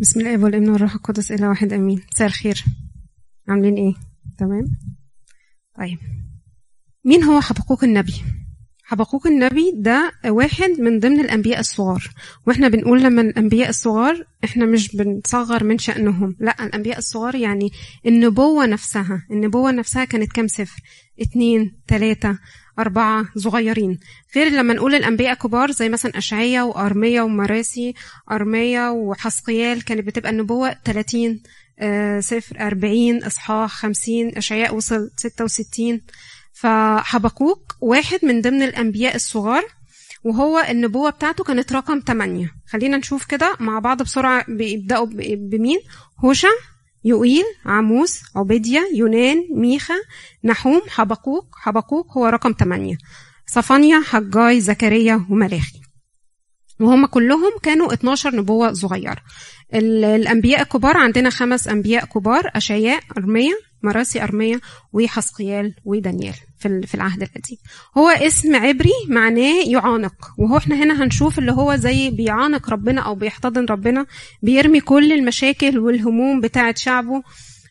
بسم الله والإبن والروح القدس إلى واحد أمين مساء الخير عاملين إيه؟ تمام؟ طيب مين هو حبقوق النبي؟ حبقوق النبي ده واحد من ضمن الأنبياء الصغار. وإحنا بنقول لما الأنبياء الصغار إحنا مش بنصغر من شأنهم. لا الأنبياء الصغار يعني النبوة نفسها. النبوة نفسها كانت كام سفر؟ اتنين تلاتة أربعة صغيرين. غير لما نقول الأنبياء كبار زي مثلا أشعية وأرمية ومراسي أرمية وحسقيال كانت بتبقى النبوة 30 آه، سفر 40 إصحاح 50 أشعياء وصل 66 فحبقوق واحد من ضمن الأنبياء الصغار وهو النبوة بتاعته كانت رقم 8 خلينا نشوف كده مع بعض بسرعة بيبدأوا بمين؟ هوشع يوئيل عاموس عبيديا يونان ميخا نحوم حبقوق حبقوق هو رقم 8 صفانيا حجاي زكريا وملاخي. وهم كلهم كانوا 12 نبوة صغيرة. الأنبياء الكبار عندنا خمس أنبياء كبار أشعياء أرمية مراسي أرمية وحسقيال ودانيال في العهد القديم. هو اسم عبري معناه يعانق وهو إحنا هنا هنشوف اللي هو زي بيعانق ربنا أو بيحتضن ربنا بيرمي كل المشاكل والهموم بتاعة شعبه.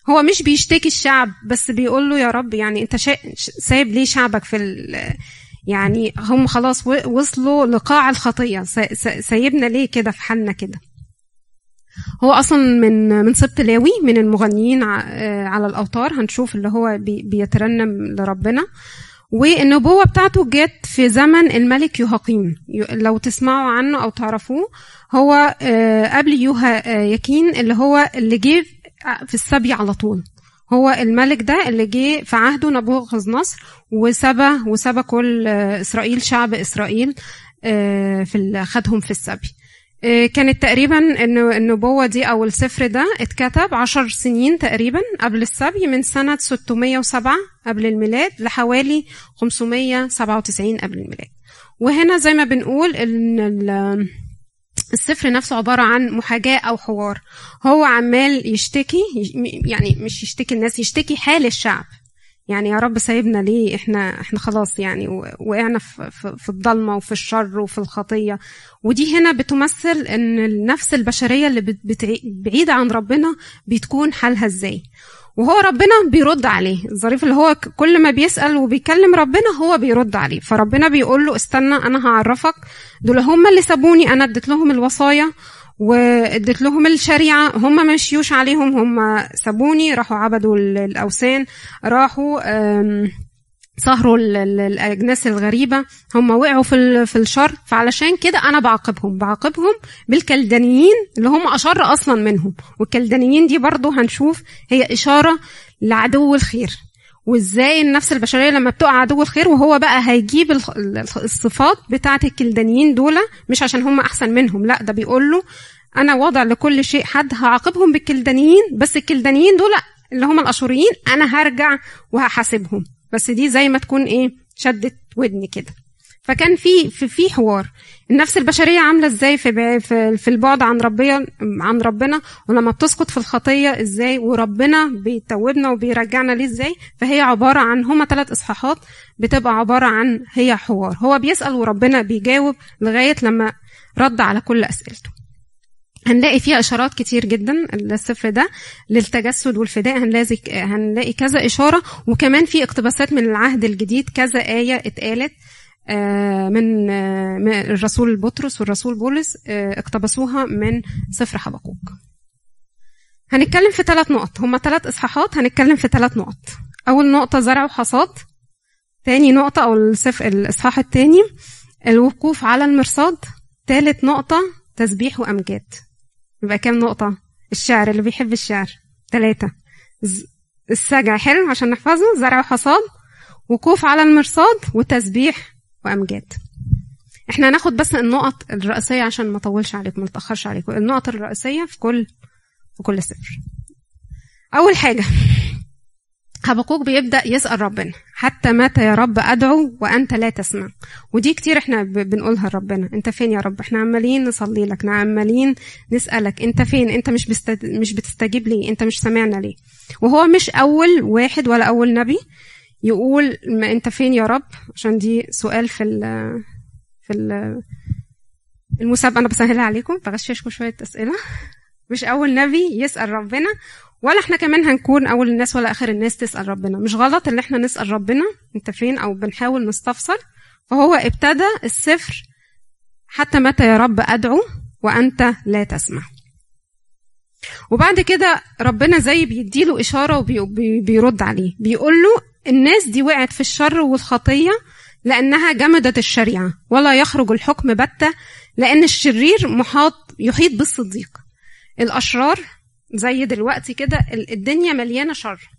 هو مش بيشتكي الشعب بس بيقول له يا رب يعني أنت سايب ليه شعبك في يعني هم خلاص وصلوا لقاع الخطيه سايبنا ليه كده في حالنا كده؟ هو أصلا من من سبط لاوي من المغنيين على الأوتار هنشوف اللي هو بيترنم لربنا. والنبوة بتاعته جت في زمن الملك يهاقيم لو تسمعوا عنه أو تعرفوه هو آه، قبل يوها يكين اللي هو اللي جه في السبي على طول. هو الملك ده اللي جه في عهده نبوخذ نصر وسبى وسبى كل إسرائيل شعب إسرائيل آه، في خدهم في السبي. آه، كانت تقريبا النبوة دي أو السفر ده اتكتب عشر سنين تقريبا قبل السبي من سنة 607 قبل الميلاد لحوالي 597 قبل الميلاد. وهنا زي ما بنقول إن السفر نفسه عبارة عن محاجاة أو حوار. هو عمال يشتكي يعني مش يشتكي الناس يشتكي حال الشعب. يعني يا رب سايبنا ليه؟ إحنا إحنا خلاص يعني وقعنا في, في, في الضلمة وفي الشر وفي الخطية. ودي هنا بتمثل إن النفس البشرية اللي بعيدة عن ربنا بتكون حالها إزاي. وهو ربنا بيرد عليه. الظريف اللي هو كل ما بيسأل وبيكلم ربنا هو بيرد عليه. فربنا بيقول له استنى أنا هعرفك. دول هم اللي سابوني. أنا اديت لهم الوصايا واديت لهم الشريعة. هم مشيوش عليهم. هم سابوني راحوا عبدوا الأوثان راحوا سهروا الاجناس الغريبة هم وقعوا في في الشر فعلشان كده أنا بعاقبهم بعاقبهم بالكلدانيين اللي هم أشر أصلا منهم. والكلدانيين دي برضو هنشوف هي إشارة لعدو الخير. وإزاي النفس البشرية لما بتقع عدو الخير وهو بقى هيجيب الصفات بتاعه الكلدانيين دول مش عشان هم أحسن منهم لا ده بيقول له أنا واضع لكل شيء حد هعاقبهم بالكلدانيين بس الكلدانيين دول اللي هم الأشوريين أنا هرجع وهحاسبهم. بس دي زي ما تكون إيه شدت ودني كده. فكان في في حوار. النفس البشرية عاملة إزاي في في البعد عن ربنا عن ربنا ولما بتسقط في الخطية إزاي وربنا بيتوبنا وبيرجعنا ليه إزاي. فهي عبارة عن هما ثلاث اصحاحات بتبقى عبارة عن هي حوار. هو بيسأل وربنا بيجاوب لغاية لما رد على كل أسئلته. هنلاقي فيها إشارات كتير جدا السفر ده للتجسد والفداء. هنلاقي هنلاقي كذا إشارة وكمان في اقتباسات من العهد الجديد. كذا آية اتقالت آه، من آه، من الرسول بطرس والرسول بولس آه، اقتبسوها من سفر حبقوق هنتكلم في ثلاث نقط. هما ثلاث إصحاحات هنتكلم في ثلاث نقط. أول نقطة زرع وحصاد تاني نقطة أو السفر الإصحاح الثاني الوقوف على المرصاد. ثالث نقطة تسبيح وأمجاد. يبقى كام نقطة؟ الشعر اللي بيحب الشعر. ثلاثة السجع حلو عشان نحفظه. زرع وحصاد. وقوف على المرصاد. وتسبيح وأمجاد. إحنا هناخد بس النقط الرئيسية عشان ما أطولش عليكم ما نتأخرش عليكم. النقط الرئيسية في كل في كل سفر. أول حاجة حبقوق بيبدأ يسأل ربنا. حتى متى يا رب أدعو وأنت لا تسمع. ودي كتير إحنا بنقولها لربنا. أنت فين يا رب؟ إحنا عمالين نصلي لك عمالين نسألك. أنت فين؟ أنت مش بستد... مش بتستجيب ليه؟ أنت مش سامعنا ليه؟ وهو مش أول واحد ولا أول نبي يقول ما أنت فين يا رب؟ عشان دي سؤال في ال في ال المسابقة. أنا بسهلها عليكم بغششكم شوية أسئلة. مش أول نبي يسأل ربنا ولا إحنا كمان هنكون أول الناس ولا آخر الناس تسأل ربنا. مش غلط إن إحنا نسأل ربنا أنت فين؟ أو بنحاول نستفسر. فهو ابتدى السفر حتى متى يا رب أدعو وأنت لا تسمع. وبعد كده ربنا زي بيديله إشارة وبيرد عليه. بيقول له الناس دي وقعت في الشر والخطية لأنها جمدت الشريعة. ولا يخرج الحكم بتة لأن الشرير محاط يحيط بالصديق. الأشرار زي دلوقتي كده الدنيا مليانة شر.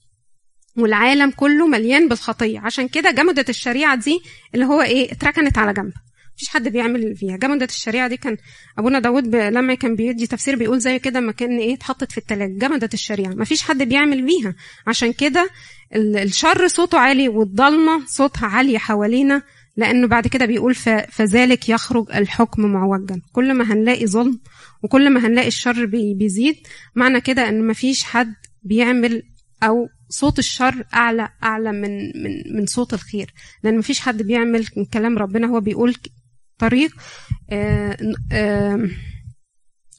والعالم كله مليان بالخطية. عشان كده جمدت الشريعة دي اللي هو إيه؟ اتركنت على جنب. مفيش حد بيعمل فيها. جمدت الشريعة دي كان أبونا داود لما كان بيدي تفسير بيقول زي كده ما كان إيه؟ اتحطت في التلاج جمدت الشريعة. مفيش حد بيعمل بيها. عشان كده الشر صوته عالي والضلمة صوتها عالية حوالينا. لأنه بعد كده بيقول فذلك يخرج الحكم معوجا. كل ما هنلاقي ظلم وكل ما هنلاقي الشر بيزيد معنى كده إن مفيش حد بيعمل أو صوت الشر اعلى أعلى من من من صوت الخير. لأن مفيش حد بيعمل كلام ربنا. هو بيقول طريق آه،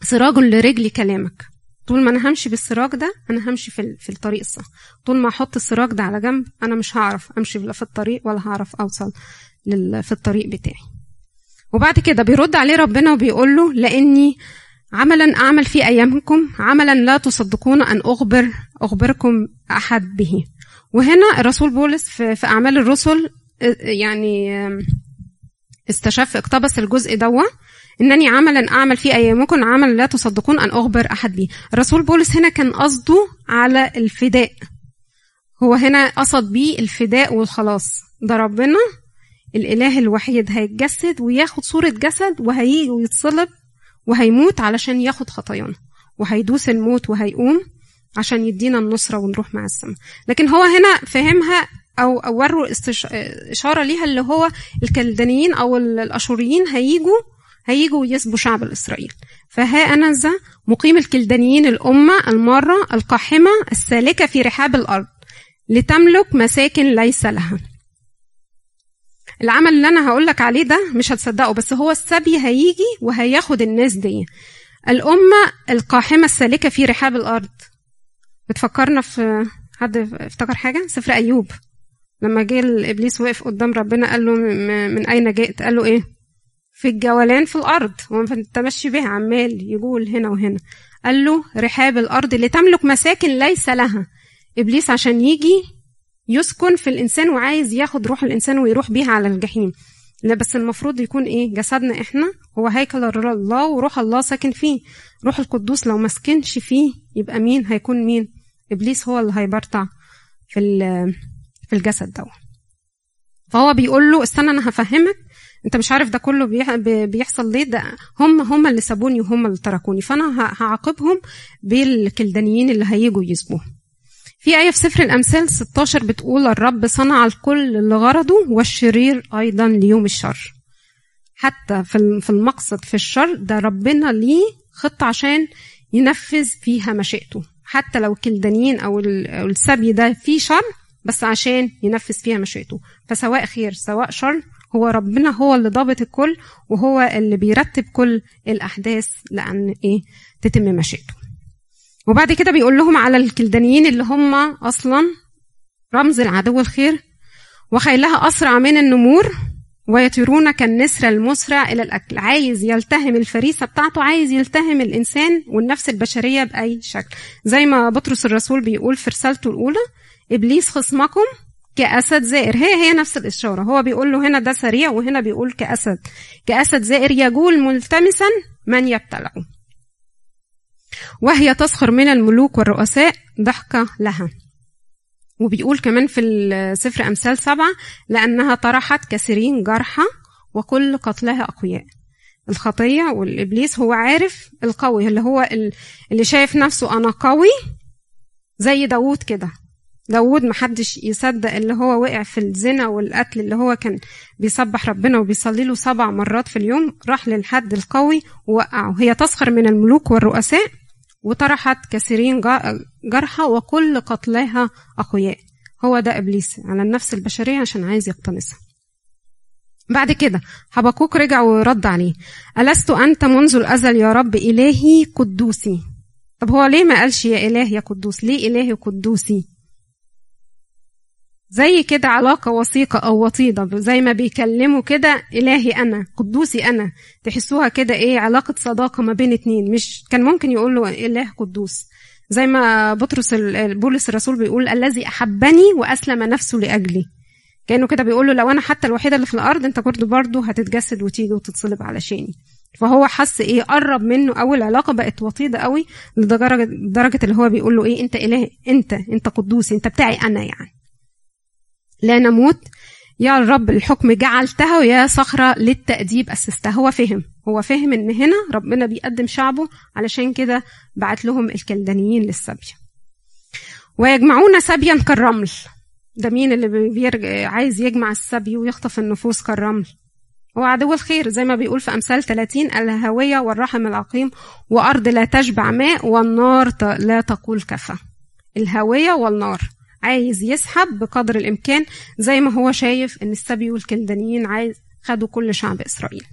سراج لرجلي كلامك. طول ما أنا همشي بالسراج ده أنا همشي في في الطريق الصح. طول ما أحط السراج ده على جنب أنا مش هعرف أمشي في الطريق ولا هعرف أوصل. في الطريق بتاعي. وبعد كده بيرد عليه ربنا وبيقول له لأني عملا أعمل في أيامكم عملا لا تصدقون أن أخبر أخبركم أحد به. وهنا الرسول بولس في, في أعمال الرسل يعني استشف اقتبس الجزء دوا إنني عملا أعمل في أيامكم عملا لا تصدقون أن أخبر أحد به الرسول بولس هنا كان قصده على الفداء. هو هنا قصد بيه الفداء والخلاص. ده ربنا الإله الوحيد هيتجسد وياخد صورة جسد وهيجي ويتصلب وهيموت علشان ياخد خطايانا. وهيدوس الموت وهيقوم عشان يدينا النصرة ونروح مع السماء. لكن هو هنا فهمها أو وروا إشارة ليها اللي هو الكلدانيين أو الأشوريين هيجوا هيجوا يسبوا شعب الإسرائيل فها أنا ذا مقيم الكلدانيين الأمة المارة القاحمة السالكة في رحاب الأرض لتملك مساكن ليس لها. العمل اللي أنا هقول لك عليه ده مش هتصدقه بس هو السبي هيجي وهياخد الناس دي. الأمة القاحمة السالكة في رحاب الأرض. بتفكرنا في حد افتكر حاجة؟ سفر أيوب. لما جه الإبليس وقف قدام ربنا قال له من أين جئت؟ قال له إيه؟ في الجولان في الأرض. هو التمشي بها عمال يقول هنا وهنا. قال له رحاب الأرض لتملك مساكن ليس لها. إبليس عشان يجي يسكن في الإنسان وعايز ياخد روح الإنسان ويروح بيها على الجحيم. لا بس المفروض يكون إيه؟ جسدنا إحنا هو هيكل الله وروح الله ساكن فيه. روح القدوس لو ما سكنش فيه يبقى مين؟ هيكون مين؟ إبليس هو اللي هيبرطع في في الجسد ده. فهو بيقول له استنى أنا هفهمك. أنت مش عارف ده كله بيحصل ليه؟ ده هم هم اللي سابوني وهم اللي تركوني. فأنا هعاقبهم بالكلدانيين اللي هيجوا يسبوهم في آية في سفر الأمثال 16 بتقول الرب صنع الكل لغرضه والشرير أيضا ليوم الشر. حتى في المقصد في الشر ده ربنا ليه خطة عشان ينفذ فيها مشيئته. حتى لو كلدانيين أو السبي ده فيه شر بس عشان ينفذ فيها مشيئته. فسواء خير سواء شر هو ربنا هو اللي ضابط الكل وهو اللي بيرتب كل الأحداث لأن إيه؟ تتم مشيئته. وبعد كده بيقول لهم على الكلدانيين اللي هم أصلا رمز العدو الخير وخيلها أسرع من النمور ويطيرون كالنسر المسرع إلى الأكل. عايز يلتهم الفريسة بتاعته عايز يلتهم الإنسان والنفس البشرية بأي شكل. زي ما بطرس الرسول بيقول في رسالته الأولى إبليس خصمكم كأسد زائر. هي هي نفس الإشارة. هو بيقول له هنا ده سريع وهنا بيقول كأسد. كأسد زائر يجول ملتمسا من يبتلعه. وهي تسخر من الملوك والرؤساء ضحكة لها. وبيقول كمان في سفر أمثال سبعة لأنها طرحت كثيرين جرحى وكل قتلها أقوياء. الخطية والإبليس هو عارف القوي اللي هو اللي شايف نفسه أنا قوي زي داوود كده. داوود محدش يصدق اللي هو وقع في الزنا والقتل اللي هو كان بيسبح ربنا وبيصلي له سبع مرات في اليوم راح للحد القوي ووقعه. هي تسخر من الملوك والرؤساء وطرحت كثيرين جرحى وكل قتلاها أقوياء. هو ده إبليس على النفس البشرية عشان عايز يقتنصها بعد كده حبقوك رجع ورد عليه. ألست أنت منذ الأزل يا رب إلهي قدوسي؟ طب هو ليه ما قالش يا إله يا قدوس؟ ليه إلهي قدوسي؟ زي كده علاقة وثيقة أو وطيدة. زي ما بيكلموا كده إلهي أنا قدوسي أنا. تحسوها كده إيه علاقة صداقة ما بين اتنين. مش كان ممكن يقول له إله قدوس. زي ما بطرس بولس الرسول بيقول الذي أحبني وأسلم نفسه لأجلي. كأنه كده بيقول له لو أنا حتى الوحيدة اللي في الأرض أنت برضه برضه هتتجسد وتيجي وتتصلب علشاني فهو حس إيه قرب منه أو العلاقة بقت وطيدة قوي لدرجه درجة اللي هو بيقول له إيه أنت إله أنت أنت قدوس أنت بتاعي أنا يعني. لا نموت. يا الرب الحكم جعلته يا صخرة للتأديب أسستها هو فهم هو فهم إن هنا ربنا بيقدم شعبه علشان كده بعت لهم الكلدانيين للسبي. ويجمعون سبيا كالرمل. ده مين اللي بيرجع عايز يجمع السبي ويخطف النفوس كالرمل؟ هو عدو الخير زي ما بيقول في أمثال 30 الهوية والرحم العقيم وأرض لا تشبع ماء والنار لا تقول كفى. الهوية والنار. عايز يسحب بقدر الإمكان زي ما هو شايف إن السبي والكلدانيين عايز خدوا كل شعب إسرائيل.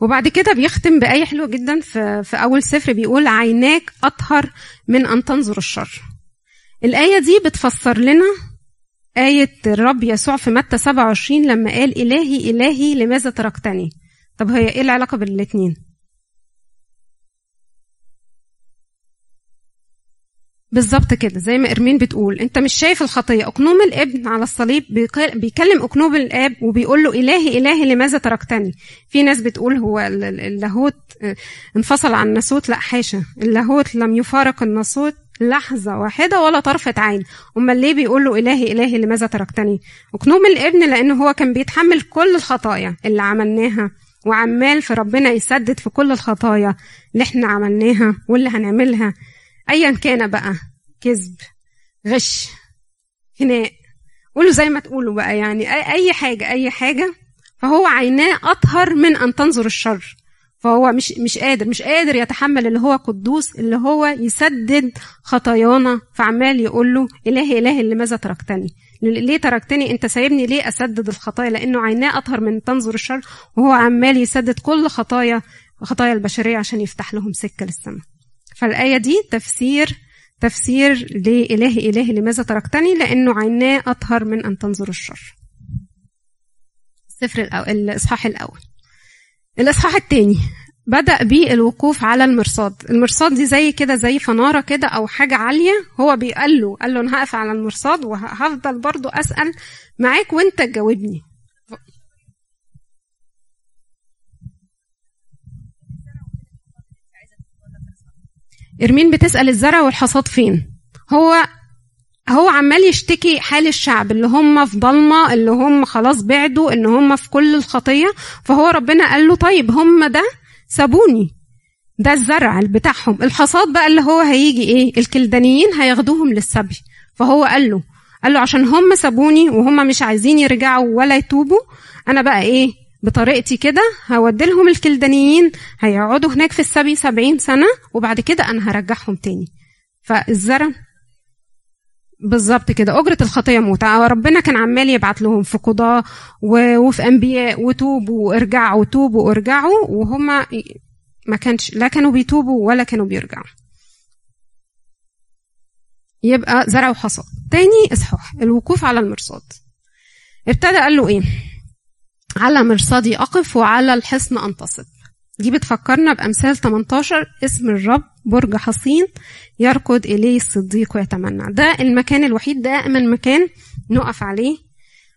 وبعد كده بيختم بآية حلوة جدا في, في أول سفر بيقول عيناك أطهر من أن تنظر الشر. الآية دي بتفسر لنا آية الرب يسوع في متى 27 لما قال إلهي إلهي لماذا تركتني؟ طب هي إيه العلاقة بين بالظبط كده زي ما إرمين بتقول. أنت مش شايف الخطية. أقنوم الابن على الصليب بيكلم أقنوم الآب وبيقول له إلهي إلهي لماذا تركتني؟ في ناس بتقول هو اللاهوت آه، انفصل عن الناسوت لا حاشا. اللاهوت لم يفارق الناسوت لحظة واحدة ولا طرفة عين. أمال ليه بيقول له إلهي إلهي لماذا تركتني؟ وكنوم الابن لأنه هو كان بيتحمل كل الخطايا اللي عملناها وعمال في ربنا يسدد في كل الخطايا اللي إحنا عملناها واللي هنعملها. ايا كان بقى كذب غش خناق. قولوا زي ما تقولوا بقى يعني اي حاجة أي حاجة. فهو عيناه أطهر من أن تنظر الشر. فهو مش مش قادر مش قادر يتحمل اللي هو قدوس اللي هو يسدد خطايانا فعمال يقول له الهي الهي لماذا تركتني؟ ليه تركتني؟ أنت سايبني ليه أسدد الخطايا؟ لأنه عيناه أطهر من تنظر الشر وهو عمال يسدد كل خطايا خطايا البشرية عشان يفتح لهم سكة للسماء. فالآية دي تفسير تفسير لإله إله لماذا تركتني؟ لأنه عيناه أطهر من أن تنظر الشر. السفر الأول الإصحاح الأول. الإصحاح الثاني بدأ بالوقوف على المرصاد. المرصاد دي زي كده زي فنارة كده أو حاجة عالية. هو بيقال له قال له أنا هقف على المرصاد وهفضل برضو أسأل معاك وأنت تجاوبني. إرمين بتسأل الزرع والحصاد فين؟ هو هو عمال يشتكي حال الشعب اللي هم في ضلمة اللي هم خلاص بعدوا إن هم في كل الخطية. فهو ربنا قال له طيب هم ده سابوني. ده الزرع بتاعهم. الحصاد بقى اللي هو هيجي إيه؟ الكلدانيين هياخدوهم للسبي. فهو قال له قال له عشان هم سابوني وهم مش عايزين يرجعوا ولا يتوبوا أنا بقى إيه؟ بطريقتي كده هودي لهم الكلدانيين هيقعدوا هناك في السبي سبعين سنة وبعد كده أنا هرجعهم تاني. فالزرع بالظبط كده. أجرة الخطية موت ربنا كان عمال يبعت لهم في قضاة وفي أنبياء وتوبوا وارجعوا وتوبوا وارجعوا وهم ما كانش لا كانوا بيتوبوا ولا كانوا بيرجعوا. يبقى زرع وحصاد تاني إصحاح. الوقوف على المرصاد. ابتدى قال له إيه؟ على مرصدي أقف وعلى الحصن أنتصب دي بتفكرنا بأمثال 18 اسم الرب برج حصين يركض إليه الصديق ويتمنى. ده المكان الوحيد ده أمن مكان نقف عليه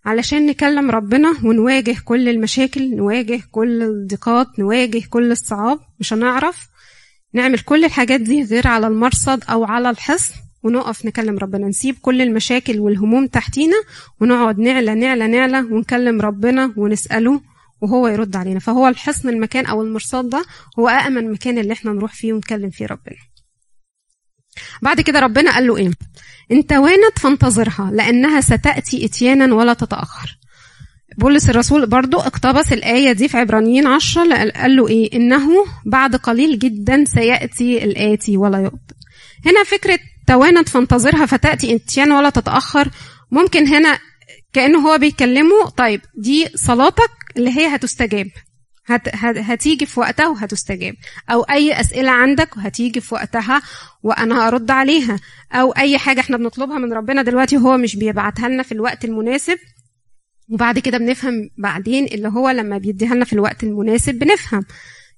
علشان نكلم ربنا ونواجه كل المشاكل نواجه كل الضيقات نواجه كل الصعاب. مش هنعرف نعمل كل الحاجات دي غير على المرصد أو على الحصن. ونقف نكلم ربنا. نسيب كل المشاكل والهموم تحتينا ونقعد نعلى نعلى نعلى ونكلم ربنا ونسأله وهو يرد علينا. فهو الحصن المكان أو المرصاد ده هو أأمن مكان اللي إحنا نروح فيه ونكلم فيه ربنا. بعد كده ربنا قال له إيه؟ انت وانت فانتظرها لأنها ستأتي إتيانا ولا تتأخر. بولس الرسول برضو اقتبس الآية دي في عبرانيين عشرة قال له إيه؟ إنه بعد قليل جدا سيأتي الآتي ولا يقضي هنا فكرة توانت فانتظرها فتأتي اتيان ولا تتأخر. ممكن هنا كأنه هو بيكلمه طيب دي صلاتك اللي هي هتستجاب. هت هتيجي في وقتها وهتستجاب. أو أي أسئلة عندك وهتيجي في وقتها وأنا هرد عليها. أو أي حاجة إحنا بنطلبها من ربنا دلوقتي هو مش بيبعتها لنا في الوقت المناسب. وبعد كده بنفهم بعدين اللي هو لما بيديها لنا في الوقت المناسب بنفهم.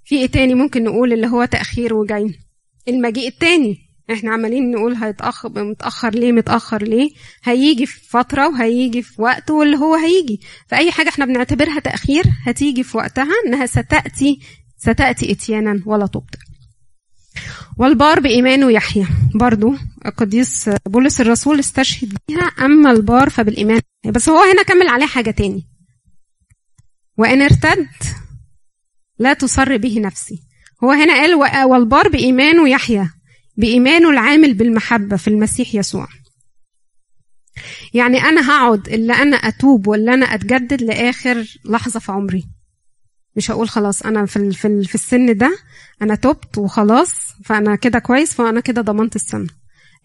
في إيه تاني ممكن نقول اللي هو تأخير وجاي؟ المجيء التاني. إحنا عمالين نقول هيتأخر متأخر ليه متأخر ليه. هيجي في فترة وهيجي في وقت واللي هو هيجي. فأي حاجة إحنا بنعتبرها تأخير هتيجي في وقتها إنها ستأتي ستأتي إتيانا ولا تبطئ. والبار بإيمانه يحيى برضو القديس بولس الرسول استشهد بيها أما البار فبالإيمان. بس هو هنا كمل عليه حاجة تاني. وإن ارتد لا تصر به نفسي. هو هنا قال والبار بإيمانه يحيى بإيمانه العامل بالمحبة في المسيح يسوع. يعني أنا هقعد إلا أنا أتوب ولا أنا أتجدد لآخر لحظة في عمري. مش هقول خلاص أنا في, في, في السن ده أنا تبت وخلاص فأنا كده كويس فأنا كده ضمنت السنة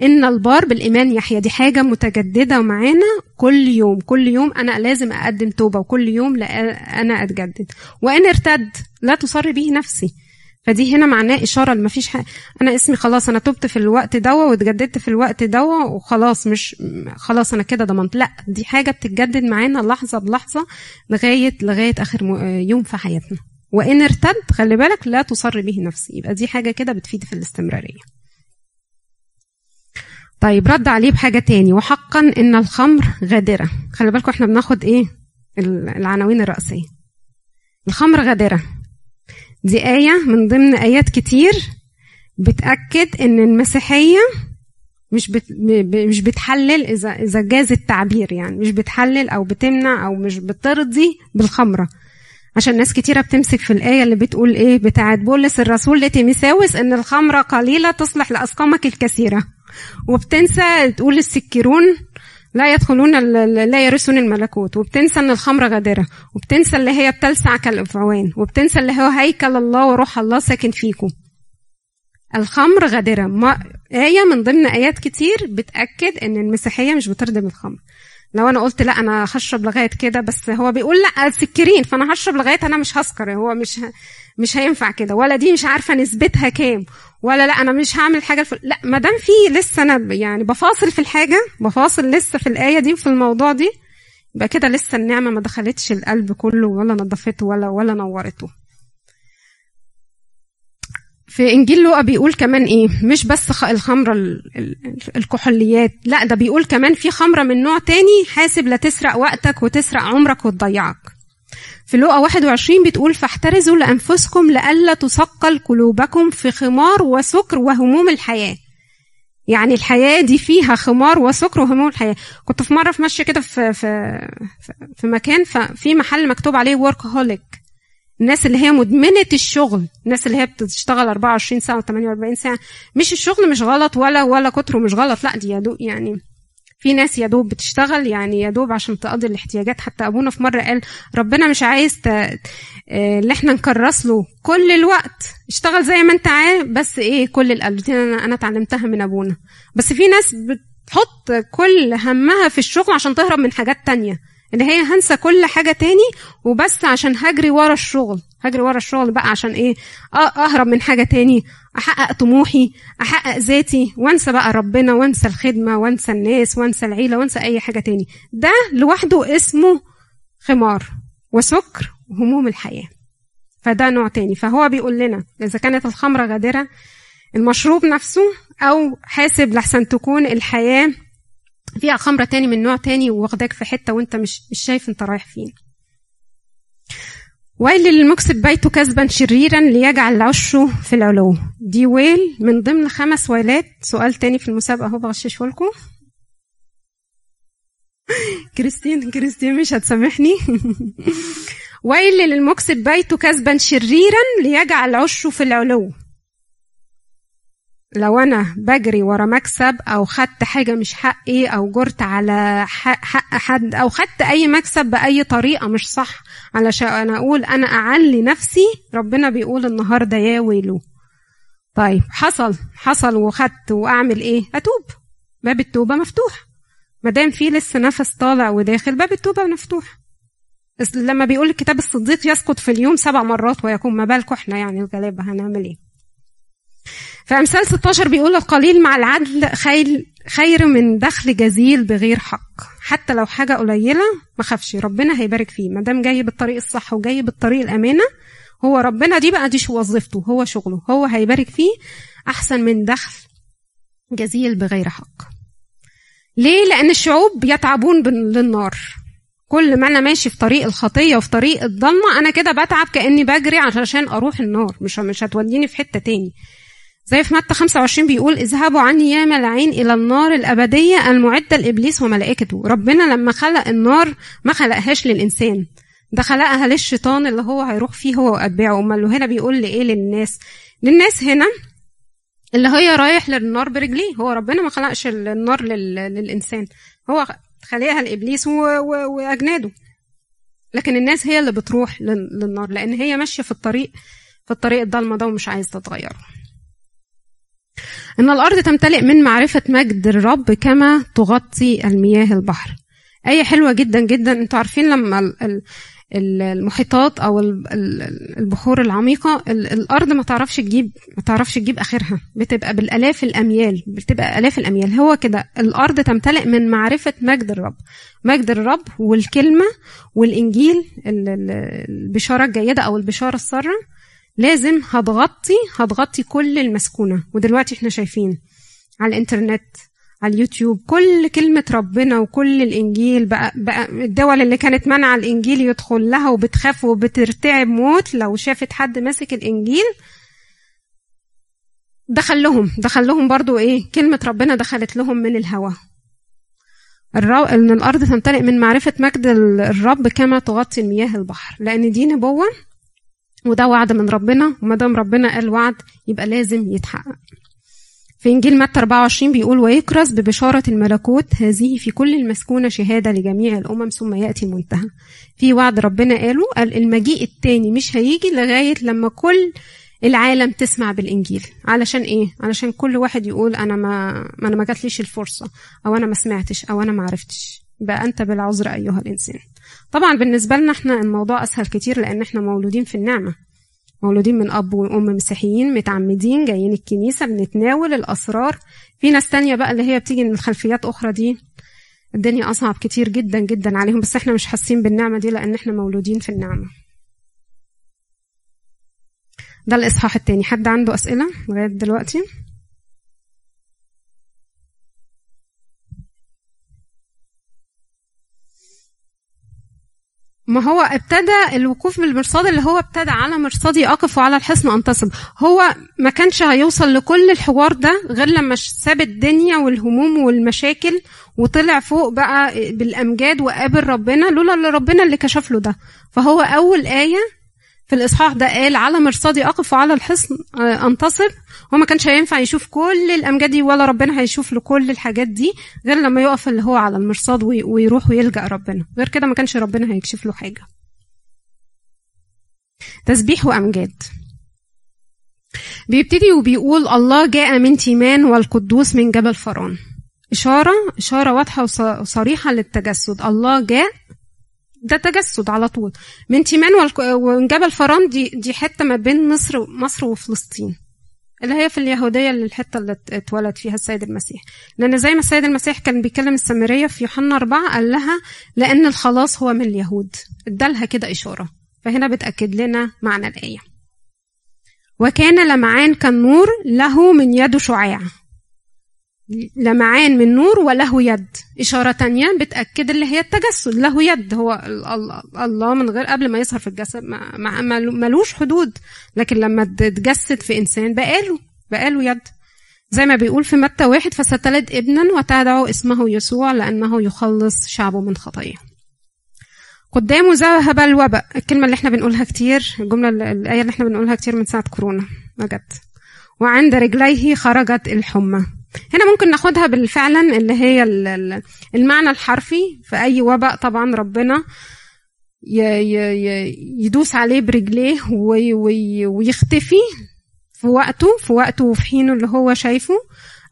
إن البار بالإيمان يحيى دي حاجة متجددة معانا كل يوم. كل يوم أنا لازم أقدم توبة وكل يوم أنا أتجدد. وإن ارتد لا تصر به نفسي. فدي هنا معناه إشارة ما فيش حاجة. أنا اسمي خلاص أنا تبت في الوقت دوا واتجددت في الوقت دوا وخلاص مش خلاص أنا كده ضمنت. لا دي حاجة بتتجدد معانا لحظة بلحظة لغاية لغاية آخر يوم في حياتنا. وإن ارتد خلي بالك لا تصر به نفسي. يبقى دي حاجة كده بتفيد في الاستمرارية. طيب رد عليه بحاجة تاني. وحقا إن الخمر غادرة. خلي بالكم إحنا بناخد إيه؟ العناوين الرئيسية الخمر غادرة. دي آية من ضمن آيات كتير بتأكد إن المسيحية مش بت مش بتحلل إذا إذا جاز التعبير يعني مش بتحلل أو بتمنع أو مش بترضي بالخمرة. عشان ناس كتيرة بتمسك في الآية اللي بتقول إيه بتاعت بولس الرسول لتيميساوس إن الخمرة قليلة تصلح لأسقامك الكثيرة. وبتنسى تقول السكرون لا يدخلون لا يرثون الملكوت وبتنسى إن الخمر غادرة وبتنسى اللي هي بتلسع كالأفعوان وبتنسى اللي هو هيكل الله وروح الله ساكن فيكم الخمر غادرة. ما آية من ضمن آيات كتير بتأكد إن المسيحية مش بترضي بالخمر لو أنا قلت لا أنا هشرب لغاية كده بس هو بيقول لا سكرين فأنا هشرب لغاية أنا مش هسكر هو مش مش هينفع كده. ولا دي مش عارفة نسبتها كام ولا لا أنا مش هعمل حاجة الفل... لا ما دام في لسه أنا يعني بفاصل في الحاجة بفاصل لسه في الآية دي وفي الموضوع دي يبقى كده لسه النعمة ما دخلتش القلب كله ولا نظفته ولا ولا نورته. في إنجيل لوقا بيقول كمان إيه مش بس الخمرة الكحوليات لأ ده بيقول كمان في خمرة من نوع تاني حاسب لا تسرق وقتك وتسرق عمرك وتضيعك. في لقا 21 بتقول فاحترزوا لأنفسكم لئلا تثقل قلوبكم في خمار وسكر وهموم الحياة. يعني الحياة دي فيها خمار وسكر وهموم الحياة. كنت في مرة في ماشية كده في, في, في مكان ففي محل مكتوب عليه ورك هوليك الناس اللي هي مدمنة الشغل الناس اللي هي بتشتغل 24 ساعة و 48 ساعة. مش الشغل مش غلط ولا ولا كتره مش غلط لا دي يعني في ناس يا دوب بتشتغل يعني يا دوب عشان تقضي الاحتياجات. حتى أبونا في مرة قال ربنا مش عايز ت... آه، اللي إحنا نكرس له كل الوقت. اشتغل زي ما انت عارف بس إيه كل القلب. دي أنا أنا اتعلمتها من أبونا. بس في ناس بتحط كل همها في الشغل عشان تهرب من حاجات تانية. ان هي هنسى كل حاجة تاني وبس عشان هجري ورا الشغل. هجري ورا الشغل بقى عشان إيه؟ أهرب من حاجة تاني. أحقق طموحي أحقق ذاتي. وانسى بقى ربنا وانسى الخدمة وانسى الناس وانسى العيلة وانسى أي حاجة تاني. ده لوحده اسمه خمار وسكر وهموم الحياة. فده نوع تاني. فهو بيقول لنا إذا كانت الخمرة غادرة المشروب نفسه أو حاسب لحسن تكون الحياة فيها خمرة تاني من نوع تاني واخداك في حتة وانت مش مش شايف انت رايح فين. ويل للمكسب بيته كسبا شريرا ليجعل عشه في العلو. دي ويل من ضمن خمس ويلات سؤال تاني في المسابقة أهو بغششه لكم كريستين كريستين مش هتسامحني. ويل للمكسب بيته كسبا شريرا ليجعل عشه في العلو. لو أنا بجري ورا مكسب أو خدت حاجة مش حقي أو جرت على حق حد أو خدت أي مكسب بأي طريقة مش صح علشان أنا أقول أنا أعلي نفسي ربنا بيقول النهارده يا ويلو. طيب حصل حصل وخدت وأعمل إيه؟ أتوب. باب التوبة مفتوح. ما دام في لسه نفس طالع وداخل باب التوبة مفتوح. لما بيقول الكتاب الصديق يسقط في اليوم سبع مرات ويكون ما بالكم إحنا يعني الغلابة هنعمل إيه؟ فأمثال 16 بيقول القليل مع العدل خير خير من دخل جزيل بغير حق. حتى لو حاجة قليلة ما خافش. ربنا هيبارك فيه. ما دام جاي بالطريق الصح وجاي بالطريق الأمانة هو ربنا دي بقى دي وظيفته. هو شغله. هو هيبارك فيه أحسن من دخل جزيل بغير حق. ليه؟ لأن الشعوب يتعبون للنار. كل ما أنا ماشي في طريق الخطية وفي طريق الضلمة أنا كده بتعب كأني بجري عشان أروح النار. مش مش هتوديني في حتة تاني. زي في متى 25 بيقول اذهبوا عني يا ملعين إلى النار الأبدية المعدة لإبليس وملائكته. ربنا لما خلق النار ما خلقهاش للإنسان ده خلقها للشيطان اللي هو هيروح فيه هو وأتباعه. أمال هنا بيقول لإيه للناس؟ للناس هنا اللي هي رايح للنار برجليه هو ربنا ما خلقش النار لل... للإنسان هو خلقها لإبليس و... و... وأجناده. لكن الناس هي اللي بتروح للنار لأن هي ماشية في الطريق في الطريق الضلمة ده ومش عايزة تتغيره إن الأرض تمتلئ من معرفة مجد الرب كما تغطي المياه البحر. آية حلوة جدا جدا. أنتوا عارفين لما المحيطات أو البحور العميقة الأرض ما تعرفش تجيب ما تعرفش تجيب آخرها. بتبقى بالآلاف الأميال. بتبقى آلاف الأميال. هو كده. الأرض تمتلئ من معرفة مجد الرب. مجد الرب والكلمة والإنجيل البشارة الجيدة أو البشارة السارة لازم هتغطي هتغطي كل المسكونة. ودلوقتي إحنا شايفين على الإنترنت على اليوتيوب كل كلمة ربنا وكل الإنجيل بقى, بقى الدول اللي كانت منع الإنجيل يدخل لها وبتخاف وبترتعب موت لو شافت حد ماسك الإنجيل دخل لهم. دخل لهم برضو إيه؟ كلمة ربنا دخلت لهم من الهوى إن الأرض تمتلئ من معرفة مجد الرب كما تغطي المياه البحر. لأن دي نبوة وده وعد من ربنا. وما دام ربنا قال وعد يبقى لازم يتحقق. في إنجيل متى 24 بيقول ويكرز ببشارة الملكوت هذه في كل المسكونة شهادة لجميع الأمم ثم يأتي المنتهى في وعد ربنا قاله قال المجيء التاني مش هيجي لغاية لما كل العالم تسمع بالإنجيل. علشان إيه؟ علشان كل واحد يقول أنا ما, أنا ما جاتليش الفرصة أو أنا ما سمعتش أو أنا ما عرفتش. بقى أنت بالعذر أيها الإنسان. طبعا بالنسبة لنا إحنا الموضوع أسهل كتير لأن إحنا مولودين في النعمة. مولودين من أب وأم مسيحيين متعمدين جايين الكنيسة بنتناول الأسرار. في ناس تانية بقى اللي هي بتيجي من خلفيات أخرى دي الدنيا أصعب كتير جدا جدا عليهم بس إحنا مش حاسين بالنعمة دي لأن إحنا مولودين في النعمة. ده الإصحاح التاني. حد عنده أسئلة لغاية دلوقتي؟ ما هو ابتدى الوقوف بالمرصاد اللي هو ابتدى على مرصادي اقف وعلى الحصن انتصب هو ما كانش هيوصل لكل الحوار ده غير لما ساب الدنيا والهموم والمشاكل وطلع فوق بقى بالامجاد وقابل ربنا لولا اللي ربنا اللي كشف له ده. فهو أول آية في الإصحاح ده قال على مرصدي أقف وعلى الحصن آه، أنتصر. هو ما كانش هينفع يشوف كل الأمجاد دي ولا ربنا هيشوف له كل الحاجات دي غير لما يقف اللي هو على المرصاد ويروح ويلجأ ربنا. غير كده ما كانش ربنا هيكشف له حاجة. تسبيح وأمجاد. بيبتدي وبيقول الله جاء من تيمان والقدوس من جبل فران إشارة إشارة واضحة وصريحة للتجسد. الله جاء ده تجسد على طول. من تيمان وجبل فران دي دي حتة ما بين مصر مصر وفلسطين اللي هي في اليهودية اللي الحتة اللي اتولد فيها السيد المسيح. لأن زي ما السيد المسيح كان بيكلم السامرية في يوحنا أربعة قال لها لأن الخلاص هو من اليهود. ادالها كده إشارة. فهنا بتأكد لنا معنى الآية. وكان لمعان كالنور له من يده شعاع. لمعان من نور وله يد. إشارة تانية بتأكد اللي هي التجسد له يد. هو الله من غير قبل ما يظهر في الجسد ملوش حدود. لكن لما تجسد في إنسان بقاله بقاله يد. زي ما بيقول في متى واحد فستلد ابنا وتدعو اسمه يسوع لأنه يخلص شعبه من خطيه قدامه ذهب الوباء. الكلمة اللي إحنا بنقولها كتير الجملة الآية اللي إحنا بنقولها كتير من ساعة كورونا بجد. وعند رجليه خرجت الحمى. هنا ممكن ناخدها بالفعلا اللي هي المعنى الحرفي. في أي وباء طبعا ربنا يدوس عليه برجليه ويختفي في وقته في وقته وفي حينه اللي هو شايفه.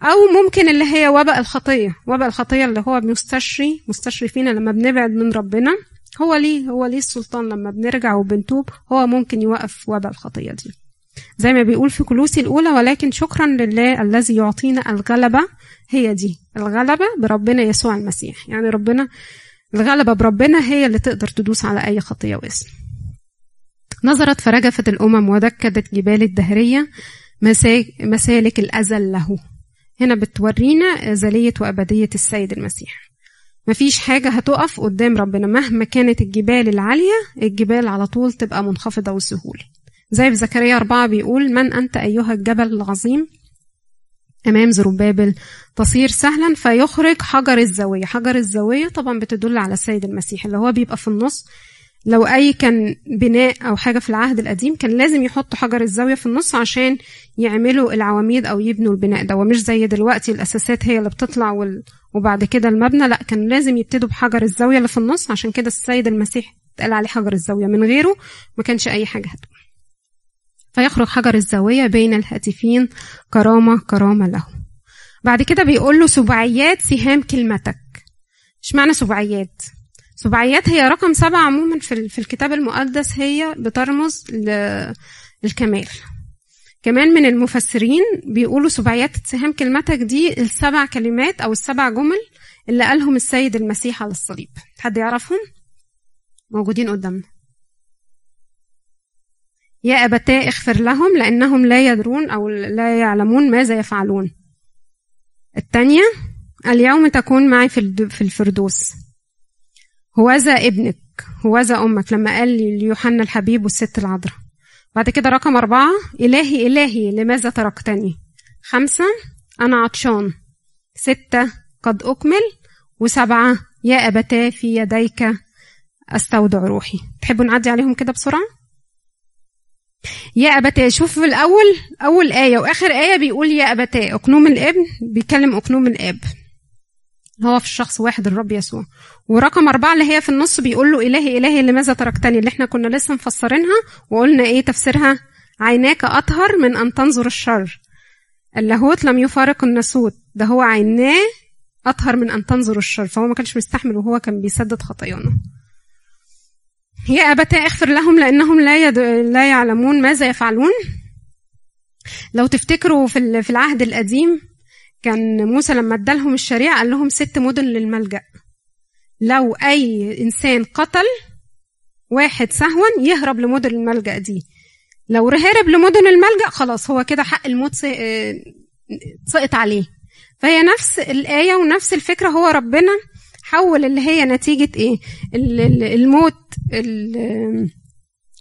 أو ممكن اللي هي وباء الخطية وباء الخطية اللي هو مستشري مستشري فينا لما بنبعد من ربنا. هو ليه هو ليه السلطان لما بنرجع وبنتوب هو ممكن يوقف وباء الخطية دي. زي ما بيقول في كلوسي الأولى ولكن شكرا لله الذي يعطينا الغلبة. هي دي الغلبة بربنا يسوع المسيح. يعني ربنا الغلبة بربنا هي اللي تقدر تدوس على أي خطية واسم. نظرت فرجفت الأمم ودكدت جبال الدهرية مسالك الأزل له. هنا بتورينا أزلية وأبدية السيد المسيح. مفيش حاجة هتقف قدام ربنا مهما كانت الجبال العالية الجبال على طول تبقى منخفضة وسهولة زي في زكريا أربعة بيقول من أنت أيها الجبل العظيم؟ أمام زروبابل. تصير سهلا فيخرج حجر الزاوية. حجر الزاوية طبعا بتدل على السيد المسيح اللي هو بيبقى في النص. لو أي كان بناء أو حاجة في العهد القديم كان لازم يحطوا حجر الزاوية في النص عشان يعملوا العواميد أو يبنوا البناء ده. ومش زي دلوقتي الأساسات هي اللي بتطلع وال... وبعد كده المبنى. لا كان لازم يبتدوا بحجر الزاوية اللي في النص عشان كده السيد المسيح اتقال عليه حجر الزاوية. من غيره ما كانش أي حاجة هتقول. فيخرج حجر الزاوية بين الهاتفين. كرامة كرامة له. بعد كده بيقول له سبعيات سهام كلمتك. اشمعنى سبعيات؟ سبعيات هي رقم سبعة عموما في, في الكتاب المقدس هي بترمز للكمال. كمان من المفسرين بيقولوا سبعيات سهام كلمتك دي السبع كلمات أو السبع جمل اللي قالهم السيد المسيح على الصليب. حد يعرفهم؟ موجودين قدامنا. يا أبتاه اغفر لهم لأنهم لا يدرون أو لا يعلمون ماذا يفعلون. الثانية اليوم تكون معي في الفردوس. هوذا ابنك هوذا أمك لما قال ليوحنا الحبيب والست العذراء. بعد كده رقم أربعة إلهي إلهي لماذا تركتني؟ خمسة أنا عطشان. ستة قد أكمل. وسبعة يا أبتاه في يديك أستودع روحي. تحبوا نعدي عليهم كده بسرعة؟ يا أبتاه شوف في الأول أول آية وآخر آية بيقول يا أبتاه أقنوم الإبن. بيتكلم أقنوم الآب. هو في الشخص واحد الرب يسوع. ورقم أربعة اللي هي في النص بيقول له إلهي إلهي لماذا تركتني؟ اللي إحنا كنا لسه مفسرينها وقلنا إيه تفسيرها؟ عيناك أطهر من أن تنظر الشر. اللاهوت لم يفارق الناسوت ده هو عيناه أطهر من أن تنظر الشر. فهو ما كانش مستحمل وهو كان بيسدد خطايانا. يا أبتاه اغفر لهم لأنهم لا, يد... لا يعلمون ماذا يفعلون. لو تفتكروا في, في العهد القديم كان موسى لما ادالهم الشريعة قال لهم ست مدن للملجأ. لو أي إنسان قتل واحد سهوا يهرب لمدن الملجأ دي. لو هرب لمدن الملجأ خلاص هو كده حق الموت سقط عليه. فهي نفس الآية ونفس الفكرة هو ربنا حول اللي هي نتيجة إيه؟ الموت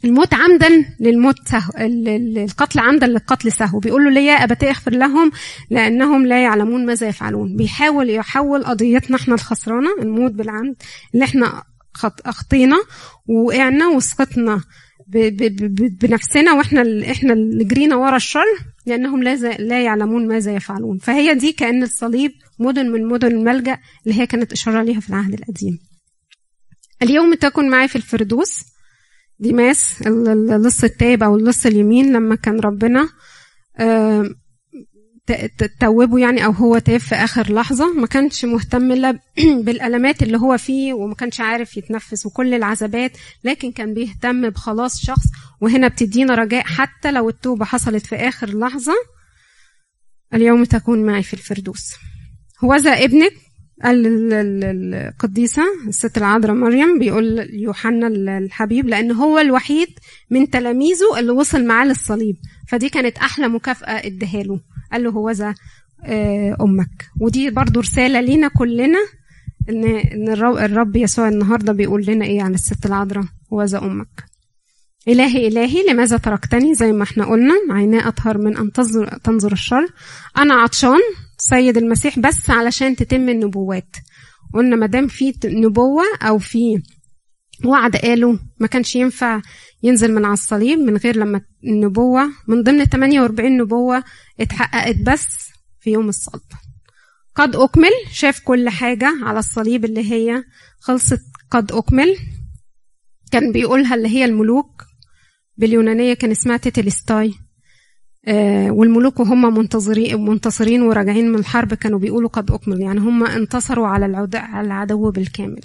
الموت عمدا للموت سهو القتل عمدا للقتل سهو. بيقول له ليه أبتي أغفر لهم؟ لأنهم لا يعلمون ماذا يفعلون. بيحاول يحول قضيتنا إحنا الخسرانة الموت بالعمد اللي إحنا أخطينا وقعنا وسقطنا. بنفسنا وإحنا إحنا اللي جرينا ورا الشر لأنهم لا لا يعلمون ماذا يفعلون. فهي دي كأن الصليب مدن من مدن الملجأ اللي هي كانت إشارة ليها في العهد القديم. اليوم تكن معي في الفردوس ديماس اللص التائب أو اللص اليمين لما كان ربنا توبه يعني أو هو تاب في آخر لحظة. ما كانش مهتم إلا بالألمات اللي هو فيه وما كانش عارف يتنفس وكل العذابات لكن كان بيهتم بخلاص شخص. وهنا بتدينا رجاء حتى لو التوبة حصلت في آخر لحظة. اليوم تكون معي في الفردوس. هوذا ابنك القديسة الست العذراء مريم بيقول يوحنا الحبيب لأن هو الوحيد من تلاميذه اللي وصل معاه للصليب. فدي كانت أحلى مكافأة اداها له. قال له هوذا أمك. ودي برضو رسالة لينا كلنا إن إن الرب يسوع النهارده بيقول لنا إيه عن الست العذراء؟ هوذا أمك. إلهي إلهي لماذا تركتني؟ زي ما إحنا قلنا عيناه أطهر من أن تنظر, تنظر الشر. أنا عطشان سيد المسيح بس علشان تتم النبوات. قلنا ما دام في نبوة أو في وعد قاله ما كانش ينفع ينزل من على الصليب من غير لما النبوة من ضمن 48 نبوة اتحققت بس في يوم الصلب. قد أكمل شاف كل حاجة على الصليب اللي هي خلصت قد أكمل. كان بيقولها اللي هي الملوك باليونانية كان اسمها τετέλεσται آه والملوك وهم منتظرين منتصرين وراجعين من الحرب كانوا بيقولوا قد أكمل يعني هم انتصروا على العدو بالكامل.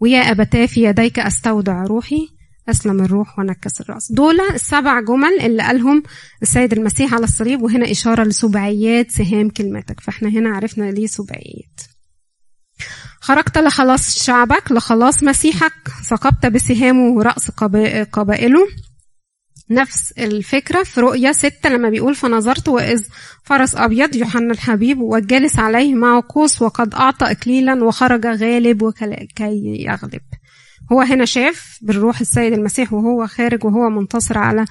ويا أبتاه في يديك أستودع روحي. أسلم الروح ونكس الرأس. دول السبع جمل اللي قالهم السيد المسيح على الصليب وهنا إشارة لسبعيات سهام كلمتك فإحنا هنا عرفنا ليه سبعيات. خرجت لخلاص شعبك لخلاص مسيحك. ثقبت بسهامه رأس قبائله. نفس الفكرة في رؤية ستة لما بيقول فنظرت وإذ فرس أبيض يوحنا الحبيب والجالس عليه معه قوس وقد أعطى إكليلا وخرج غالب وكي يغلب. هو هنا شاف بالروح السيد المسيح وهو خارج وهو منتصر على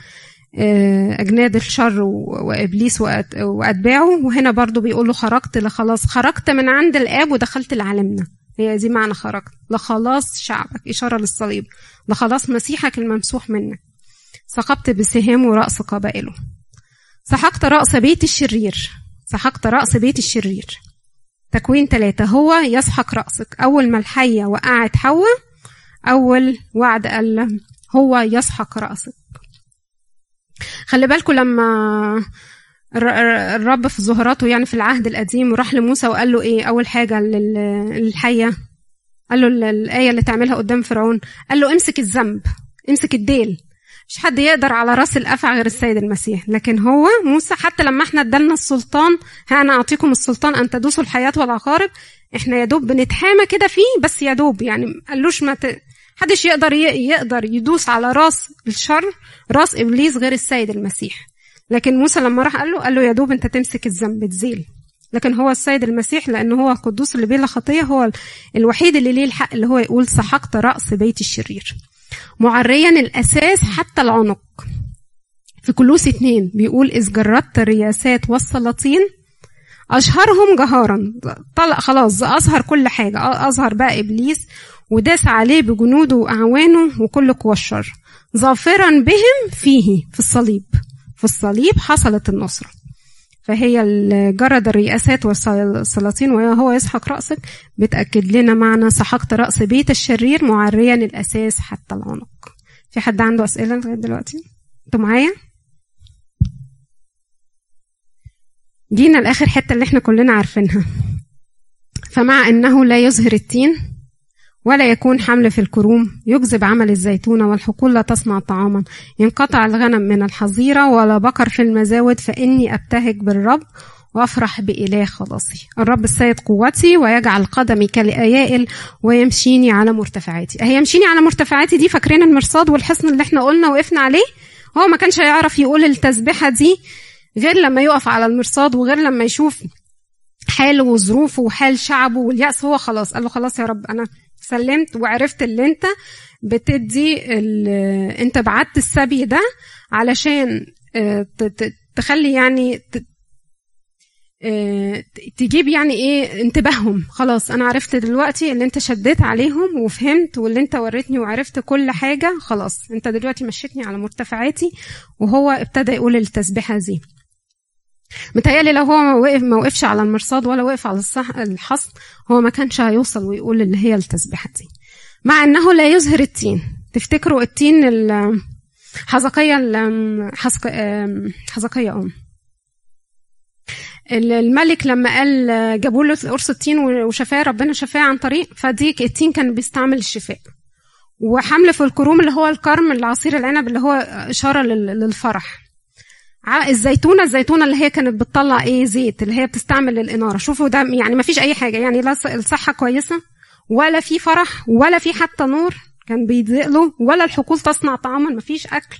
آه، أجناد الشر وإبليس وأتباعه. وهنا برضو بيقول له خرجت لخلاص خرجت من عند الآب ودخلت لعالمنا. هي دي معنى خرجت. لخلاص شعبك إشارة للصليب. لخلاص مسيحك الممسوح منك. سقبت بسهام رأس قبائله. سحقت رأس بيت الشرير. سحقت رأس بيت الشرير. تكوين ثلاثة هو يسحق رأسك. أول ما الحية وقعت حواء أول وعد قال هو يسحق رأسك. خلي بالكم لما الرب في ظهراته يعني في العهد القديم راح لموسى وقال له إيه؟ أول حاجة للحية. قال له الآية اللي تعملها قدام فرعون. قال له امسك الذنب. امسك الديل. مش حد يقدر على راس الافعى غير السيد المسيح. لكن هو موسى حتى لما إحنا ادالنا السلطان ها أنا اعطيكم السلطان ان تدوسوا الحياة والعقارب. إحنا يا دوب بنتحامى كده فيه بس يا دوب يعني قالوش ما ت... حدش يقدر يقدر يدوس على راس الشر راس إبليس غير السيد المسيح. لكن موسى لما راح قال له قال له يا دوب انت تمسك الذنب تزيل. لكن هو السيد المسيح لأنه هو القدوس اللي بلا خطيه هو الوحيد اللي ليه الحق اللي هو يقول سحقت رأس بيت الشرير. معريا الأساس حتى العنق. في كلوس اتنين بيقول إذ جردت الرياسات والسلاطين أشهرهم جهارا طلق خلاص أظهر كل حاجة. أظهر بقى إبليس وداس عليه بجنوده وأعوانه وكل قوى الشر. ظافرا بهم فيه في الصليب. في الصليب حصلت النصرة. فهي جرد الرئاسات والسلاطين وهو يسحق رأسك بتأكد لنا معنى سحقت رأس بيت الشرير معريا الأساس حتى العنق في حد عنده أسئلة لغاية دلوقتي؟ أنتوا معايا؟ جينا لآخر حتة اللي إحنا كلنا عارفينها فمع أنه لا يظهر التين ولا يكون حمل في الكروم. يجذب عمل الزيتونة والحقول لا تصنع طعاما. ينقطع الغنم من الحظيرة ولا بقر في المزاود فإني أبتهج بالرب وأفرح بإله خلاصي. الرب السيد قوتي ويجعل قدمي كالأيائل ويمشيني على مرتفعاتي. هي يمشيني على مرتفعاتي دي؟ فاكرين المرصاد والحصن اللي إحنا قلنا وقفنا عليه؟ هو ما كانش هيعرف يقول التسبيحة دي غير لما يقف على المرصاد وغير لما يشوف حاله وظروفه وحال شعبه واليأس. هو خلاص قال له خلاص يا رب أنا سلمت وعرفت اللي انت بتدي انت بعت السبي ده علشان آه، تخلي يعني آه، تجيب يعني إيه انتباههم. خلاص أنا عرفت دلوقتي اللي انت شديت عليهم وفهمت واللي انت وريتني وعرفت كل حاجة خلاص انت دلوقتي مشيتني على مرتفعاتي وهو ابتدى يقول التسبيحة دي. متهيألي لو هو وقف ما وقفش على المرصاد ولا وقف على الحصن هو ما كانش هيوصل ويقول اللي هي التسبيحة دي. مع إنه لا يظهر التين. تفتكروا التين حزقية حزقية أم. الملك لما قال جابوا له قرص التين وشفاه ربنا شفاه عن طريق فديك التين كان بيستعمل الشفاء. وحمل في الكروم اللي هو الكرم العصير العنب اللي هو إشارة للفرح. الزيتونة الزيتونة اللي هي كانت بتطلع إيه؟ زيت اللي هي بتستعمل للاناره شوفوا ده يعني ما فيش أي حاجة. يعني لا الصحة كويسة ولا في فرح ولا في حتى نور كان بيضيق له ولا الحقول تصنع طعاما ما فيش أكل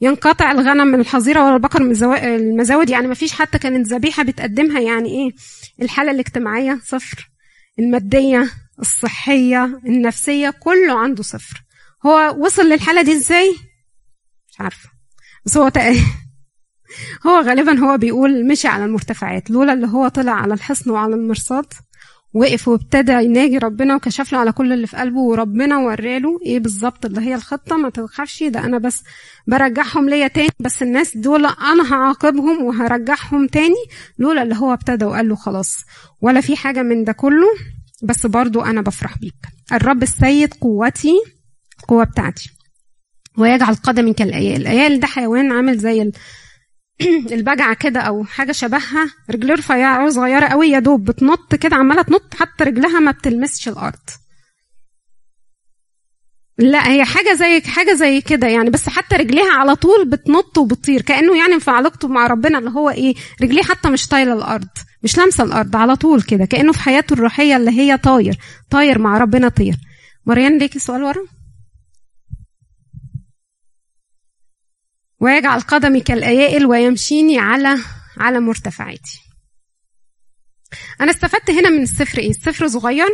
ينقطع الغنم من الحظيرة ولا البقر من المزاود. يعني ما فيش حتى كانت ذبيحة بتقدمها. يعني إيه؟ الحالة الاجتماعية صفر المادية الصحية النفسية كله عنده صفر. هو وصل للحالة دي إزاي؟ مش عارفة. بس هو هو غالبا هو بيقول مشي على المرتفعات لولا اللي هو طلع على الحصن وعلى المرصاد وقف وابتدى يناجي ربنا وكشف له على كل اللي في قلبه وربنا وراله إيه بالظبط اللي هي الخطة. ما تخافش ده أنا بس برجعهم ليا تاني بس الناس دول أنا هعاقبهم وهرجعهم تاني. لولا اللي هو ابتدى وقال له خلاص ولا في حاجة من ده كله بس برضو أنا بفرح بيك. الرب السيد قوتي القوة بتاعتي ويجعل قدمي كالأيال. الأيال ده حيوان عامل زي البجعة كده أو حاجة شبهها. رجلها رفيعة صغيرة قوي يا دوب بتنط كده عمالة تنط حتى رجلها ما بتلمسش الأرض. لا هي حاجة زي حاجة زي كده يعني بس حتى رجليها على طول بتنط وبتطير كأنه يعني في علاقته مع ربنا اللي هو إيه رجليه حتى مش طايلة الأرض مش لامسة الأرض على طول كده كأنه في حياته الروحية اللي هي طاير طاير مع ربنا طير. مريان ليكي سؤال ورا؟ ويجعل قدمي كالأيائل ويمشيني على على مرتفعاتي. أنا استفدت هنا من السفر إيه؟ السفر صغير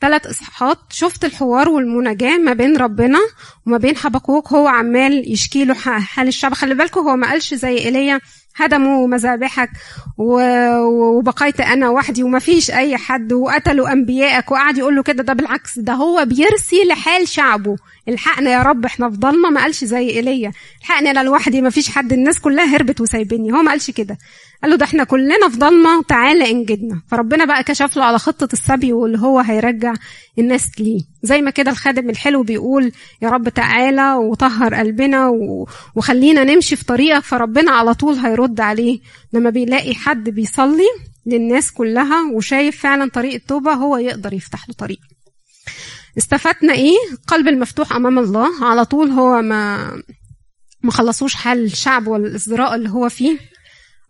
ثلاث إصحاحات. شفت الحوار والمناجاة ما بين ربنا وما بين حبقوق هو عمال يشكي له حال الشعب. خلي بالكم هو ما قالش زي إيليا هدموا مذابحك وبقيت أنا وحدي وما فيش أي حد وقتلوا أنبيائك وقعد يقول له كده. ده بالعكس ده هو بيرسي لحال شعبه. الحقنا يا رب إحنا في ضلمة ما قالش زي إيليا. الحقني أنا لوحدي ما فيش حد الناس كلها هربت وسايبني هو ما قالش كده. قال له ده إحنا كلنا في ضلمة تعالى انجدنا. فربنا بقى كشف له على خطة السبي واللي هو هيرجع الناس ليه. زي ما كده الخادم الحلو بيقول يا رب تعالى وطهر قلبنا وخلينا نمشي في طريقك. فربنا على طول هيرد عليه. لما بيلاقي حد بيصلي للناس كلها وشايف فعلا طريق التوبة هو يقدر يفتح له طريق. استفدنا إيه؟ قلب المفتوح أمام الله. على طول هو ما ما خلصوش حال الشعب والازدراء اللي هو فيه.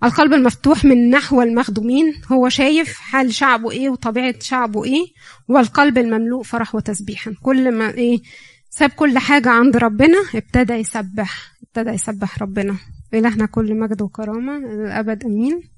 القلب المفتوح من نحو المخدومين هو شايف حال شعبه إيه وطبيعة شعبه إيه والقلب المملوء فرح وتسبيحا. كل ما إيه ساب كل حاجة عند ربنا ابتدى يسبح ابتدى يسبح ربنا. إلهنا كل مجد وكرامة الأبد أمين.